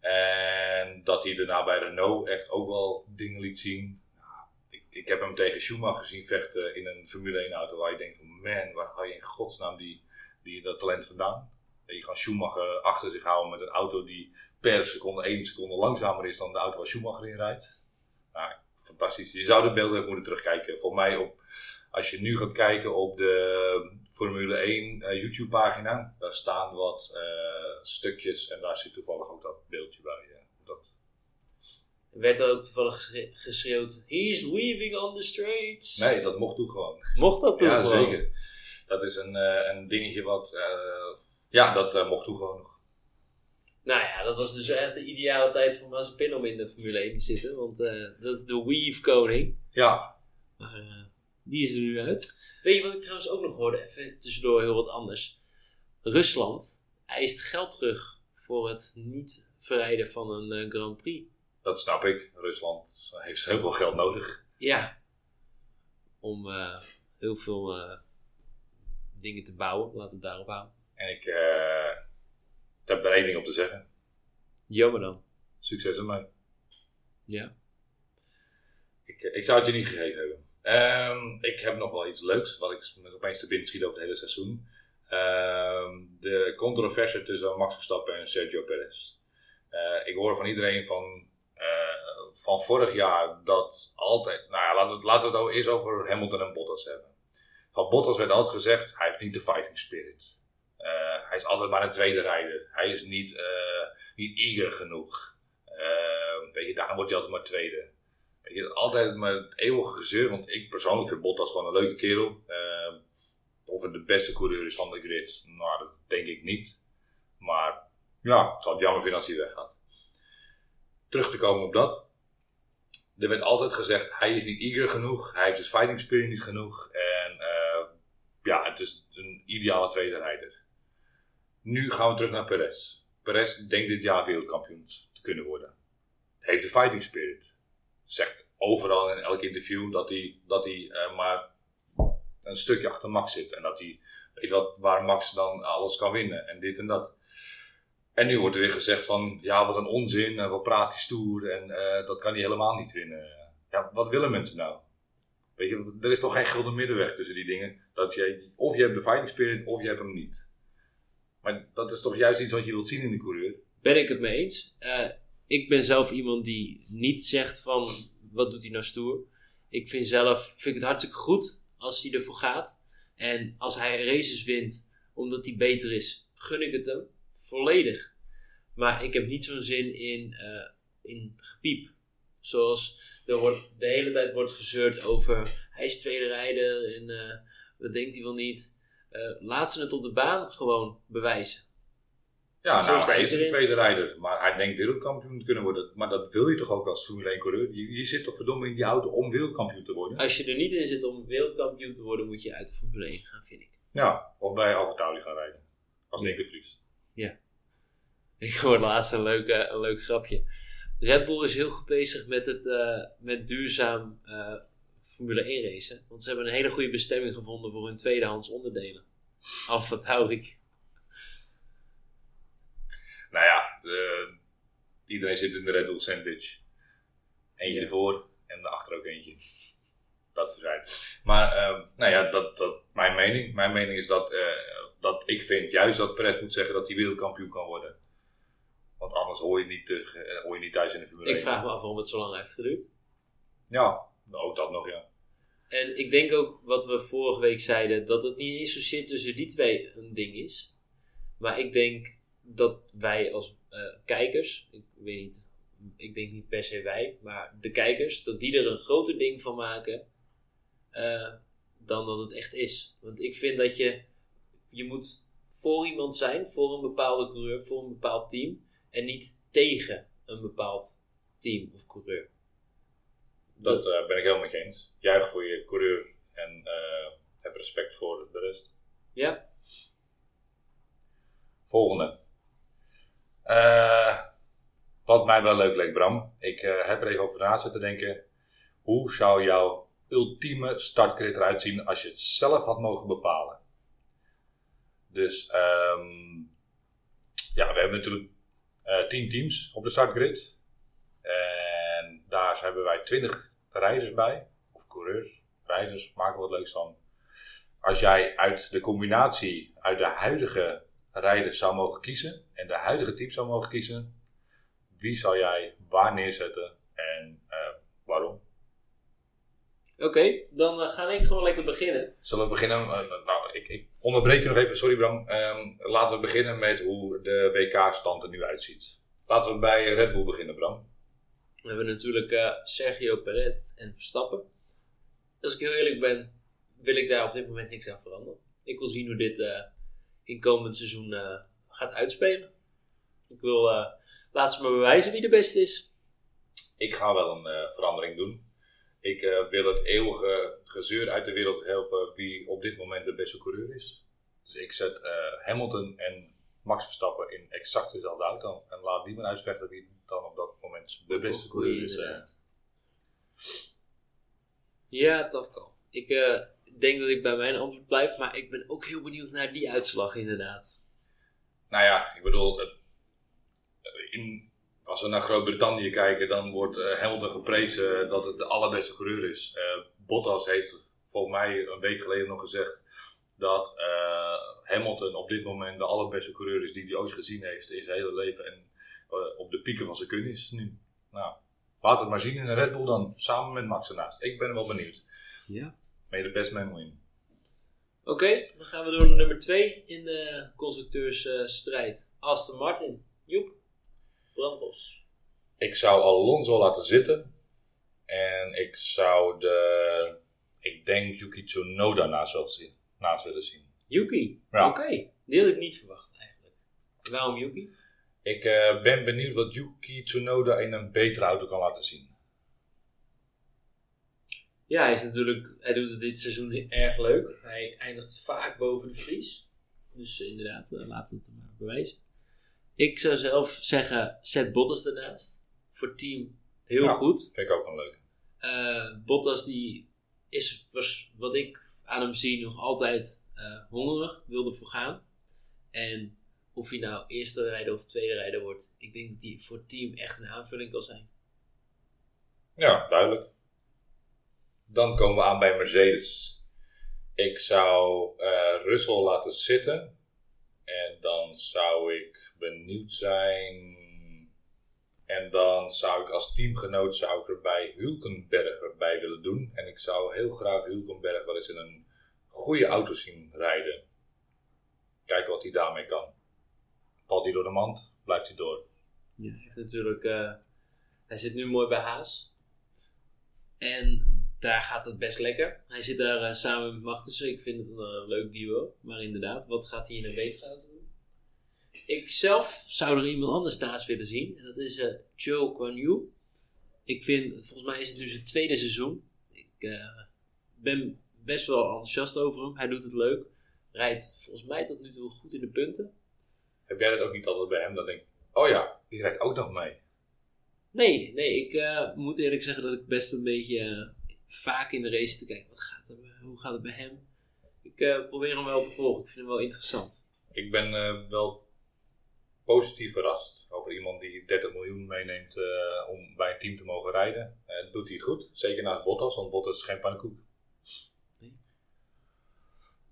Speaker 2: En dat hij daarna bij Renault echt ook wel dingen liet zien. Nou, ik, ik heb hem tegen Schumacher zien vechten in een Formule 1 auto waar je denkt van man, waar haal je in godsnaam die, die, dat talent vandaan? Dat je gewoon Schumacher achter zich houden met een auto die per seconde, één seconde langzamer is dan de auto waar Schumacher in rijdt. Nou, fantastisch. Je zou de beelden even moeten terugkijken. Voor mij, op, als je nu gaat kijken op de Formule 1 eh, YouTube pagina, daar staan wat eh, stukjes en daar zit toevallig ook dat beeldje bij. eh, dat.
Speaker 1: Er werd er ook toevallig geschre- geschreeuwd, he's weaving on the straights.
Speaker 2: Nee, dat mocht toen gewoon.
Speaker 1: Mocht dat toen
Speaker 2: Ja,
Speaker 1: gewoon?
Speaker 2: zeker. Dat is een, een dingetje wat, ja, dat mocht toen gewoon nog.
Speaker 1: Nou ja, dat was dus echt de ideale tijd voor Mazepin om in de Formule 1 te zitten. Want dat is de weave koning.
Speaker 2: Ja,
Speaker 1: Maar die is er nu uit. Weet je wat ik trouwens ook nog hoorde? Even tussendoor heel wat anders. Rusland eist geld terug voor het niet verrijden van een eh, Grand Prix.
Speaker 2: dat snap ik. Rusland heeft heel veel geld nodig.
Speaker 1: Ja. Om eh, heel veel eh, dingen te bouwen. Laten we het daarop houden.
Speaker 2: En ik heb daar één ding op te zeggen.
Speaker 1: Jammer dan.
Speaker 2: Succes ermee.
Speaker 1: Ja.
Speaker 2: Ik, ik zou het je niet gegeven hebben. Ehm, ik heb nog wel iets leuks, wat ik opeens te binnen schiet over het hele seizoen. Ehm, de controverse tussen Max Verstappen en Sergio Perez. Eh, ik hoor van iedereen van, eh, van vorig jaar dat altijd... Nou ja, laten we, laten we het eerst over Hamilton en Bottas hebben. Van Bottas werd altijd gezegd, hij heeft niet de fighting spirit. Eh, hij is altijd maar een tweede rijder. Hij is niet, niet eager genoeg. Eh, weet je, daarom wordt hij altijd maar tweede. Je, altijd maar het eeuwige gezeur. Want ik persoonlijk vind Bottas gewoon een leuke kerel. Eh, of het de beste coureur is van de grid, nou, dat denk ik niet. Maar ja, ik zal het jammer vinden als hij weggaat. Terug te komen op dat. Er werd altijd gezegd, hij is niet eager genoeg. Hij heeft zijn fighting spirit niet genoeg. En eh, ja, het is een ideale tweede rijder. Nu gaan we terug naar Perez. Perez denkt dit jaar wereldkampioen te kunnen worden. Heeft de fighting spirit. Zegt overal in elk interview dat hij, dat hij eh, maar een stukje achter Max zit. En dat hij weet wat, waar Max dan alles kan winnen. En dit en dat. En nu wordt er weer gezegd van, ja wat een onzin. En wat praat hij stoer. En eh, dat kan hij helemaal niet winnen. Ja, wat willen mensen nou? Weet je, er is toch geen gulden middenweg tussen die dingen. Dat je, of je hebt de fighting spirit, of je hebt hem niet. Maar dat is toch juist iets wat je wilt zien in de coureur.
Speaker 1: Ben ik het mee eens. Eh, ik ben zelf iemand die niet zegt van wat doet hij nou stoer. Ik vind zelf vind het hartstikke goed als hij ervoor gaat. En als hij races wint omdat hij beter is, gun ik het hem volledig. Maar ik heb niet zo'n zin in, eh, in gepiep. Zoals er wordt, de hele tijd wordt gezeurd over hij is tweede rijder en eh, wat denkt hij wel niet. Eh, laat ze het op de baan gewoon bewijzen.
Speaker 2: Ja,
Speaker 1: Zo
Speaker 2: nou, hij is een tweede rijder. Maar hij denkt wereldkampioen te kunnen worden. Maar dat wil je toch ook als Formule 1 coureur? Je, je zit toch verdomme in die auto om wereldkampioen te worden?
Speaker 1: Als je er niet in zit om wereldkampioen te worden, moet je uit de Formule 1 gaan, vind ik.
Speaker 2: Ja, of bij Alfa Tauri gaan rijden. Als Nick de Vries.
Speaker 1: Ik hoorde laatst een leuk, een leuk grapje. Red Bull is heel goed bezig met, het, eh, met duurzaam eh, Formule 1 racen. Want ze hebben een hele goede bestemming gevonden voor hun tweedehands onderdelen. Alfa Tauri.
Speaker 2: Nou ja, de- iedereen zit in de Red Bull sandwich. Eentje
Speaker 1: Ja.
Speaker 2: ervoor en daarachter ook eentje. Dat verzijdt. Maar ehm, nou ja, dat, dat, mijn mening. Mijn mening is dat, eh, dat ik vind juist dat Perez moet zeggen dat hij wereldkampioen kan worden. Want anders hoor je niet, terug, eh, hoor je niet thuis in de Formule
Speaker 1: Ik
Speaker 2: 1.
Speaker 1: vraag me af waarom het zo lang heeft geduurd.
Speaker 2: Ja, ook dat nog ja.
Speaker 1: En ik denk ook wat we vorige week zeiden, dat het niet eens zozeer tussen die twee een ding is. Maar ik denk dat wij als eh, kijkers, ik weet niet, ik denk niet per se wij, maar de kijkers, dat die er een groter ding van maken eh, dan dat het echt is. Want ik vind dat je, je moet voor iemand zijn, voor een bepaalde coureur, voor een bepaald team, en niet tegen een bepaald team of coureur.
Speaker 2: Dat eh, ben ik helemaal met je eens. Juich voor je coureur en heb respect voor de rest.
Speaker 1: Ja,
Speaker 2: Volgende. Eh, wat mij wel leuk leek, Bram. Ik eh, heb er even over na zitten denken. Hoe zou jouw ultieme startgrid eruit zien als je het zelf had mogen bepalen? Dus, ehm, ja, we hebben natuurlijk eh 10 teams op de startgrid. En daar hebben wij 20 rijders bij. Of coureurs, rijders, maken wat leuks van. Als jij uit de combinatie uit de huidige rijders zou mogen kiezen en de huidige team zou mogen kiezen, wie zou jij waar neerzetten en eh, waarom?
Speaker 1: oké, dan eh, ga ik gewoon lekker beginnen.
Speaker 2: Zullen we beginnen? eh, nou, ik, ik onderbreek je nog even, sorry Bram. Ehm, laten we beginnen met hoe de WK-stand er nu uitziet. Laten we bij Red Bull beginnen, Bram.
Speaker 1: We hebben natuurlijk Sergio Perez en Verstappen. Als ik heel eerlijk ben, wil ik daar op dit moment niks aan veranderen. Ik wil zien hoe dit in komend seizoen eh, gaat uitspelen. Ik wil, eh laat ze maar bewijzen wie de beste is.
Speaker 2: Ik ga wel een eh, verandering doen. Ik wil het eeuwige gezeur uit de wereld helpen wie op dit moment de beste coureur is. Dus ik zet Hamilton en Max Verstappen in exact dezelfde auto. En laat die maar uitvechten wie dan op dat moment de beste coureur is.
Speaker 1: inderdaad. Ja, tof call. Ik eh, denk dat ik bij mijn antwoord blijf, maar ik ben ook heel benieuwd naar die uitslag inderdaad.
Speaker 2: Nou ja, ik bedoel, in, als we naar Groot-Brittannië kijken, dan wordt Hamilton geprezen dat het de allerbeste coureur is. Eh, Bottas heeft volgens mij een week geleden nog gezegd dat eh, Hamilton op dit moment de allerbeste coureur is die hij ooit gezien heeft in zijn hele leven. En op de pieken van zijn kunst is nu. Nou, laat het maar zien in een Red Bull dan, samen met Max ernaast. Ik ben wel benieuwd.
Speaker 1: Ja.
Speaker 2: May the best man win.
Speaker 1: Oké, dan gaan we door naar nummer 2 in de constructeursstrijd. Aston Martin. Joep. Brandbos.
Speaker 2: Ik zou Alonso laten zitten. En ik zou de. Ik denk Yuki Tsunoda naast, wil zien, naast willen zien.
Speaker 1: Yuki.
Speaker 2: Ja.
Speaker 1: Oké, die had ik niet verwacht eigenlijk. Waarom Yuki?
Speaker 2: Ik eh, ben benieuwd wat Yuki Tsunoda in een betere auto kan laten zien.
Speaker 1: Ja, hij is natuurlijk, hij doet het dit seizoen erg leuk. Hij eindigt vaak boven de Vries. Dus eh, inderdaad, uh, laten we het maar bewijzen. Ik zou zelf zeggen, zet Bottas ernaast. Voor team heel
Speaker 2: Ja.
Speaker 1: goed.
Speaker 2: Vind ik ook een leuke.
Speaker 1: Eh, Bottas die is, was, wat ik aan hem zie, nog altijd eh, hongerig, wilde voor gaan. En of hij nou eerste rijder of tweede rijder wordt, ik denk dat hij voor team echt een aanvulling kan zijn.
Speaker 2: Ja, duidelijk. Dan komen we aan bij Mercedes. Ik zou eh Russell laten zitten. En dan zou ik benieuwd zijn. En dan zou ik als teamgenoot zou ik er bij Hulkenberg bij willen doen. En ik zou heel graag Hulkenberg wel eens in een goede auto zien rijden. kijken wat hij daarmee kan. Valt hij door de mand, blijft hij door.
Speaker 1: Ja, heeft natuurlijk. eh, hij zit nu mooi bij Haas. En daar gaat het best lekker. Hij zit daar eh, samen met Magnussen. Ik vind het een eh, leuk duo. Maar inderdaad, wat gaat hij in een betere auto doen? Ik zelf zou er iemand anders naast willen zien. En dat is eh Joe Yu. Ik vind, volgens mij is het nu zijn tweede seizoen. Ik ben best wel enthousiast over hem. Hij doet het leuk. Rijdt volgens mij tot nu toe goed in de punten.
Speaker 2: Heb jij dat ook niet altijd bij hem? Dan denk ik, oh ja, die rijdt ook nog mee.
Speaker 1: Nee, nee, ik moet eerlijk zeggen dat ik best een beetje vaak in de race te kijken. Wat gaat er, hoe gaat het bij hem? Ik eh, probeer hem wel te volgen. Ik vind hem wel interessant.
Speaker 2: Ik ben eh, wel positief verrast over iemand die 30 miljoen meeneemt eh, om bij een team te mogen rijden. Doet hij het goed. Zeker naast Bottas, want Bottas is geen pannenkoek.
Speaker 1: Nee.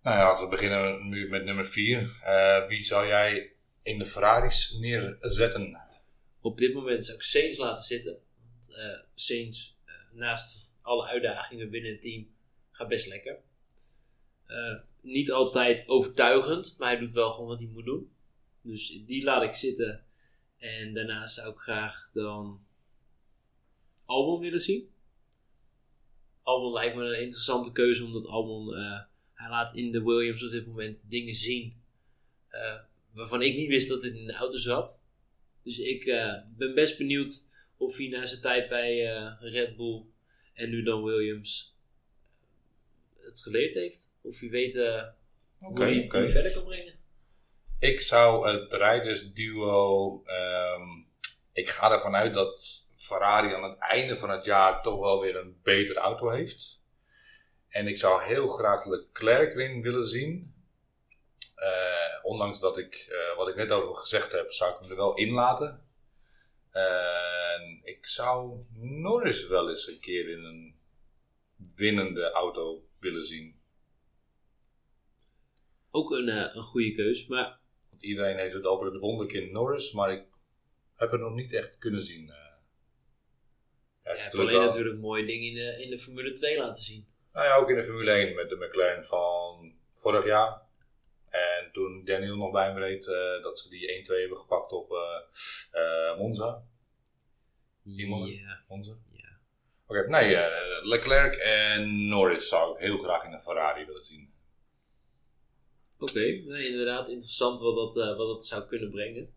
Speaker 2: Nou ja, we beginnen nu met nummer 4. wie zou jij in de Ferraris neerzetten?
Speaker 1: Op dit moment zou ik Sainz laten zitten. Want Sainz, naast alle uitdagingen binnen het team, gaat best lekker. Eh, niet altijd overtuigend, maar hij doet wel gewoon wat hij moet doen. Dus die laat ik zitten. En daarnaast zou ik graag dan Albon willen zien. Albon lijkt me een interessante keuze, omdat Albon, eh, hij laat in de Williams op dit moment dingen zien eh, waarvan ik niet wist dat het in de auto zat. Dus ik ben best benieuwd of hij na zijn tijd bij Red Bull en nu dan Williams het geleerd heeft. Of hij weet hoe hij verder kan brengen.
Speaker 2: Ik zou het rijdersduo. ehm ik ga ervan uit dat Ferrari aan het einde van het jaar toch wel weer een betere auto heeft. En ik zou heel graag Leclerc erin willen zien. Eh, ondanks dat ik, eh, wat ik net over gezegd heb, zou ik hem er wel in laten. En ik zou Norris wel eens een keer in een winnende auto willen zien.
Speaker 1: Ook een, eh, een goede keus, maar
Speaker 2: Want iedereen heeft het over het wonderkind Norris, maar ik heb het nog niet echt kunnen zien. Hij
Speaker 1: je hebt alleen natuurlijk mooie dingen in de, in de Formule 2 laten zien.
Speaker 2: Nou ja, ook in de Formule 1 met de McLaren van vorig jaar. En toen Daniel nog bij me reed, eh, dat ze die 1-2 hebben gepakt op Monza. Imola?
Speaker 1: Ja,
Speaker 2: Monza.
Speaker 1: ja.
Speaker 2: Oké, nee, eh, Leclerc en Norris zou ik heel graag in een Ferrari willen zien.
Speaker 1: Oké, nee, inderdaad interessant wat dat, eh, wat dat zou kunnen brengen.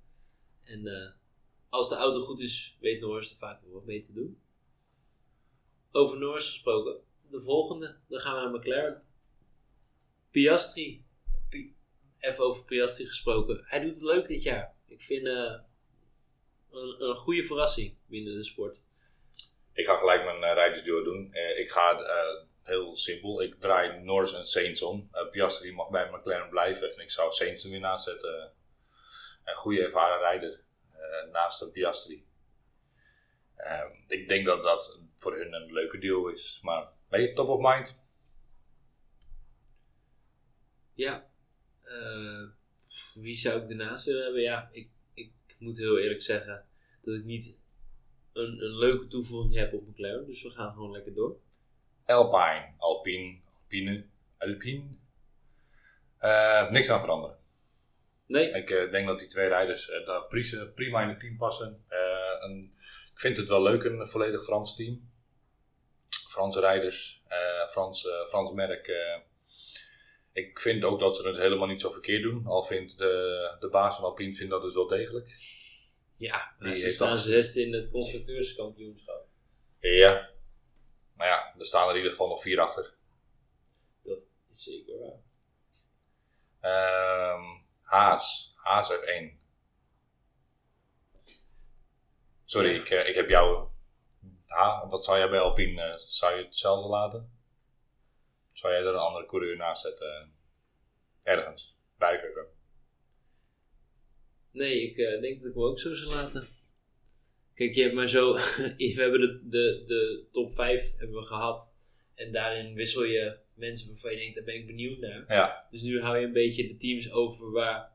Speaker 1: En eh, als de auto goed is, weet Norris er vaak wel wat mee te doen. Over Norris gesproken, de volgende, dan gaan we naar McLaren. Piastri, Pi- even over Piastri gesproken. Hij doet het leuk dit jaar. Ik vind eh, een, een goede verrassing binnen de sport.
Speaker 2: Ik ga gelijk mijn uh, rijdersduo doen. Eh, ik ga eh, heel simpel. Ik draai Norris en Sainz om. Piastri mag bij McLaren blijven. En ik zou Sainz er weer naast zetten. Een goede ervaren rijder naast de Piastri. Ehm, ik denk dat dat voor hun een leuke deal is. Maar ben je top of mind?
Speaker 1: Ja, wie zou ik ernaast willen hebben? Ja, ik moet heel eerlijk zeggen dat ik niet een, een leuke toevoeging heb op McLaren. Dus we gaan gewoon lekker door.
Speaker 2: Alpine, Alpine, Alpine, Alpine. Eh, niks aan veranderen.
Speaker 1: Nee,
Speaker 2: Ik eh, denk dat die twee rijders eh, daar prima, in het team passen. Een- ik vind het wel leuk, een volledig Frans team. Franse rijders, Frans, Frans merk. Ik vind ook dat ze het helemaal niet zo verkeerd doen. Al vindt de, de baas van Alpine vindt dat dus wel degelijk.
Speaker 1: ja,
Speaker 2: Die
Speaker 1: ze
Speaker 2: heeft
Speaker 1: staan zesde in het constructeurskampioenschap.
Speaker 2: Ja. Maar ja, er staan er in ieder geval nog vier achter.
Speaker 1: Dat is zeker waar.
Speaker 2: Ehm, Haas. Haas F1. Sorry, ik, eh, ik heb jou. Ha, wat zou jij bij Alpine? eh, zou je hetzelfde laten? Zou jij er een andere coureur naast zetten? Ergens. Bijverder.
Speaker 1: Nee, ik eh, denk dat ik hem ook zo zou laten. Kijk, je hebt maar zo. [laughs] we hebben de, de, de top 5 hebben we gehad. En daarin wissel je mensen waarvan je denkt, daar ben ik benieuwd naar.
Speaker 2: Ja.
Speaker 1: Dus nu hou je een beetje de teams over waar,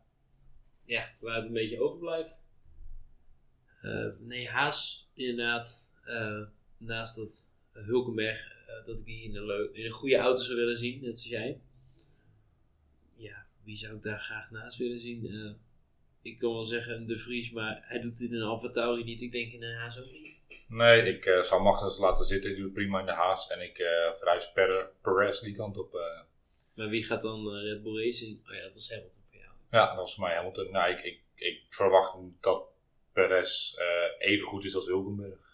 Speaker 1: ja, waar het een beetje overblijft. Eh, nee, Haas inderdaad. eh, naast dat Hulkenberg, eh, dat ik die in een, in een goede auto zou willen zien, net zoals jij. Ja, wie zou ik daar graag naast willen zien? Eh, ik kan wel zeggen De Vries, maar hij doet het in een Alfa Tauri niet. Ik denk in een Haas ook niet.
Speaker 2: Nee, ik uh, zou Magnus laten zitten. Die doet prima in de Haas. En ik uh, verhuis per, Perez die kant op.
Speaker 1: Maar wie gaat dan Red Bull Racing? Oh ja, dat was Hamilton voor jou.
Speaker 2: Ja, dat was voor mij Hamilton. Nou, ik, ik, ik verwacht dat Perez even goed is als Hulkenberg.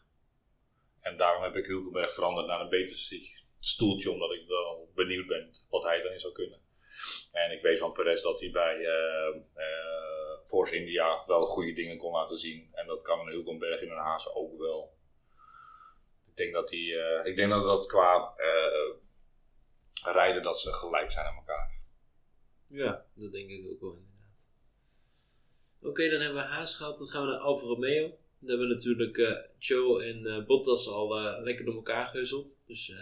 Speaker 2: En daarom heb ik Hulkenberg veranderd naar een beter stoeltje. Omdat ik wel benieuwd ben wat hij erin zou kunnen. En ik weet van Perez dat hij bij uh, Force India wel goede dingen kon laten zien. En dat kan een Hulkenberg in een Haas ook wel. Ik denk dat, die, uh, ik denk dat dat qua rijden dat ze gelijk zijn aan elkaar.
Speaker 1: Ja, dat denk ik ook wel inderdaad. Oké, dan hebben we Haas gehad. Dan gaan we naar Alfa Romeo. Dan hebben we natuurlijk uh, Joe en uh, Bottas al uh, lekker door elkaar gehuzzeld. Dus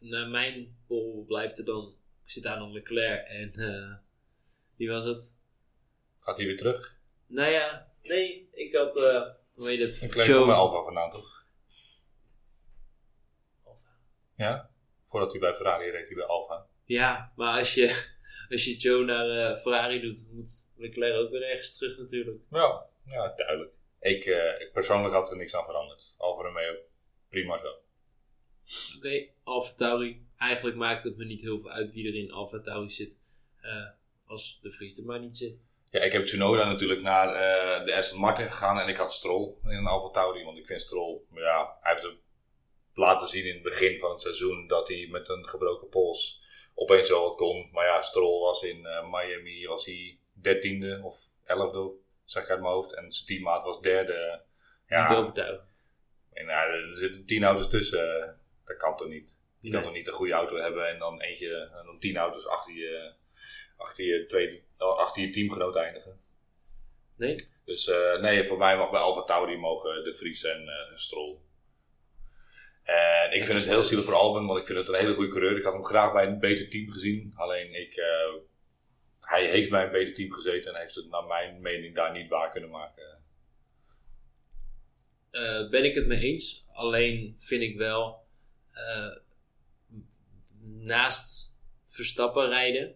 Speaker 1: naar mijn bol blijft er dan zit daar nog Leclerc en wie was het?
Speaker 2: Gaat hij weer terug?
Speaker 1: Nou ja, nee, ik had, hoe heet het?
Speaker 2: Leclerc Joe... bij Alfa vandaan toch?
Speaker 1: Alfa?
Speaker 2: Ja, voordat hij bij Ferrari reed hij bij Alfa.
Speaker 1: Ja, maar als je, als je Joe naar Ferrari doet, moet Leclerc ook weer ergens terug natuurlijk.
Speaker 2: Ja, ja duidelijk. Ik, ik persoonlijk had er niks aan veranderd. Alfa Romeo, prima zo.
Speaker 1: Oké, okay, Alfa Tauri eigenlijk maakt het me niet heel veel uit wie er in Alfa Tauri zit. Uh, als de Vries er maar niet zit.
Speaker 2: Ja, ik heb Tsunoda natuurlijk naar uh, de Aston Martin gegaan en ik had Stroll in een Alfa Tauri. Want ik vind Stroll, ja, hij heeft laten zien in het begin van het seizoen dat hij met een gebroken pols opeens wel wat kon. Maar ja, Stroll was in uh, Miami, was hij dertiende of elfde, zeg ik uit mijn hoofd. En zijn teammaat was derde.
Speaker 1: Ja, niet overtuigend.
Speaker 2: En, er zitten tien auto's tussen, dat kan toch niet. Je kan toch niet een goede auto hebben en dan eentje, en dan tien auto's achter je, achter je, tweede, achter je teamgenoot eindigen.
Speaker 1: Nee?
Speaker 2: Dus uh, nee, voor mij mag bij Alfa Tauri mogen de Vries en uh, Stroll. En ik vind het heel zielig voor Albon, want ik vind het een hele goede coureur. Ik had hem graag bij een beter team gezien. Alleen ik, uh, hij heeft bij een beter team gezeten en heeft het naar mijn mening daar niet waar kunnen maken.
Speaker 1: ben ik het mee eens. Alleen vind ik wel naast Verstappen rijden,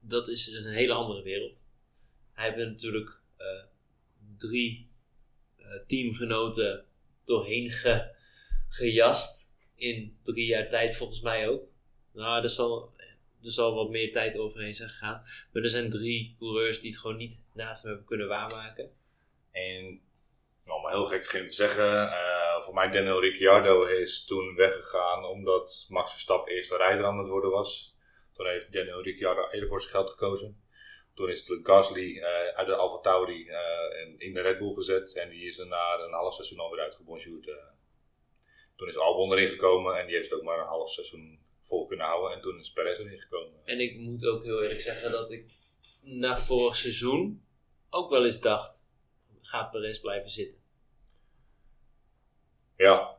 Speaker 1: dat is een hele andere wereld. Hij heeft natuurlijk uh, drie teamgenoten doorheen ge, gejast. In drie jaar tijd volgens mij ook. Nou, er zal, er zal wat meer tijd overheen zijn gegaan. Maar er zijn drie coureurs die het gewoon niet naast hem hebben kunnen waarmaken.
Speaker 2: En, nou, maar heel gek te zeggen, uh, voor mij Daniel Ricciardo is toen weggegaan omdat Max Verstappen eerste rijder aan het worden was. Toen heeft Daniel Ricciardo eerder voor zijn geld gekozen. Toen is het Gasly uh, uit de Alfa Tauri uh, in de Red Bull gezet. En die is er na een half seizoen alweer uitgebonjourd. Toen is Albon erin gekomen en die heeft ook maar een half seizoen vol kunnen houden. En toen is Perez erin gekomen.
Speaker 1: En ik moet ook heel eerlijk zeggen dat ik na vorig seizoen ook wel eens dacht, gaat Perez blijven zitten?
Speaker 2: Ja.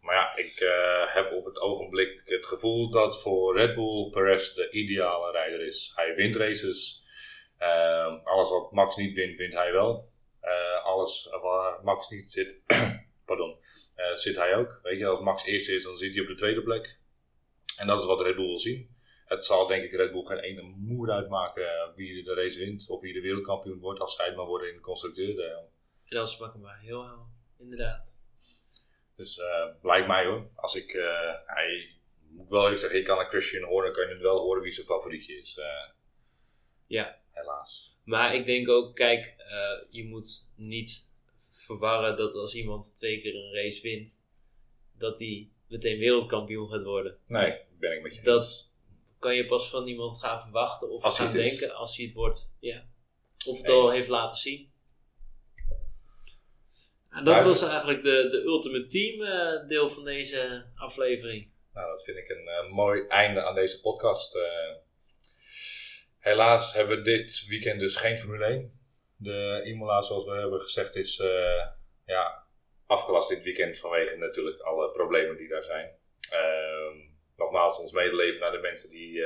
Speaker 2: Maar ja, ik uh, heb op het ogenblik het gevoel dat voor Red Bull Perez de ideale rijder is. Hij wint races. Uh, alles wat Max niet wint, wint hij wel. Uh, alles waar Max niet zit, [clears throat] pardon, zit hij ook. Weet je, als Max eerste is, dan zit hij op de tweede plek. En dat is wat Red Bull wil zien. Het zal denk ik Red Bull geen ene moer uitmaken wie de race wint of wie de wereldkampioen wordt als zij het maar worden in de constructeur.
Speaker 1: En als ze maar heel houden inderdaad.
Speaker 2: Dus uh, lijkt mij hoor. Als ik, uh, hij moet wel even zeggen, ik kan een Christian horen, kan je het wel horen wie zijn favorietje is. Uh,
Speaker 1: ja.
Speaker 2: Helaas.
Speaker 1: Maar ik denk ook, kijk, je moet niet verwarren dat als iemand twee keer een race wint, dat hij meteen wereldkampioen gaat worden.
Speaker 2: Nee, ben ik met je.
Speaker 1: Dat kan je pas van iemand gaan verwachten of gaan denken als hij het wordt. Ja. Of het al heeft laten zien. En dat was eigenlijk de, de Ultimate Team uh, deel van deze aflevering.
Speaker 2: Nou, dat vind ik een uh, mooi einde aan deze podcast. Uh, helaas hebben we dit weekend dus geen Formule 1. De Imola, zoals we hebben gezegd, is ja, afgelast dit weekend vanwege natuurlijk alle problemen die daar zijn. Ehm, nogmaals, ons medeleven naar de mensen die,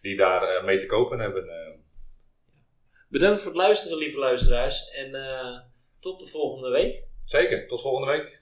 Speaker 2: die daar mee te kopen hebben.
Speaker 1: Bedankt voor het luisteren, lieve luisteraars. En tot de volgende week.
Speaker 2: Zeker, tot volgende week.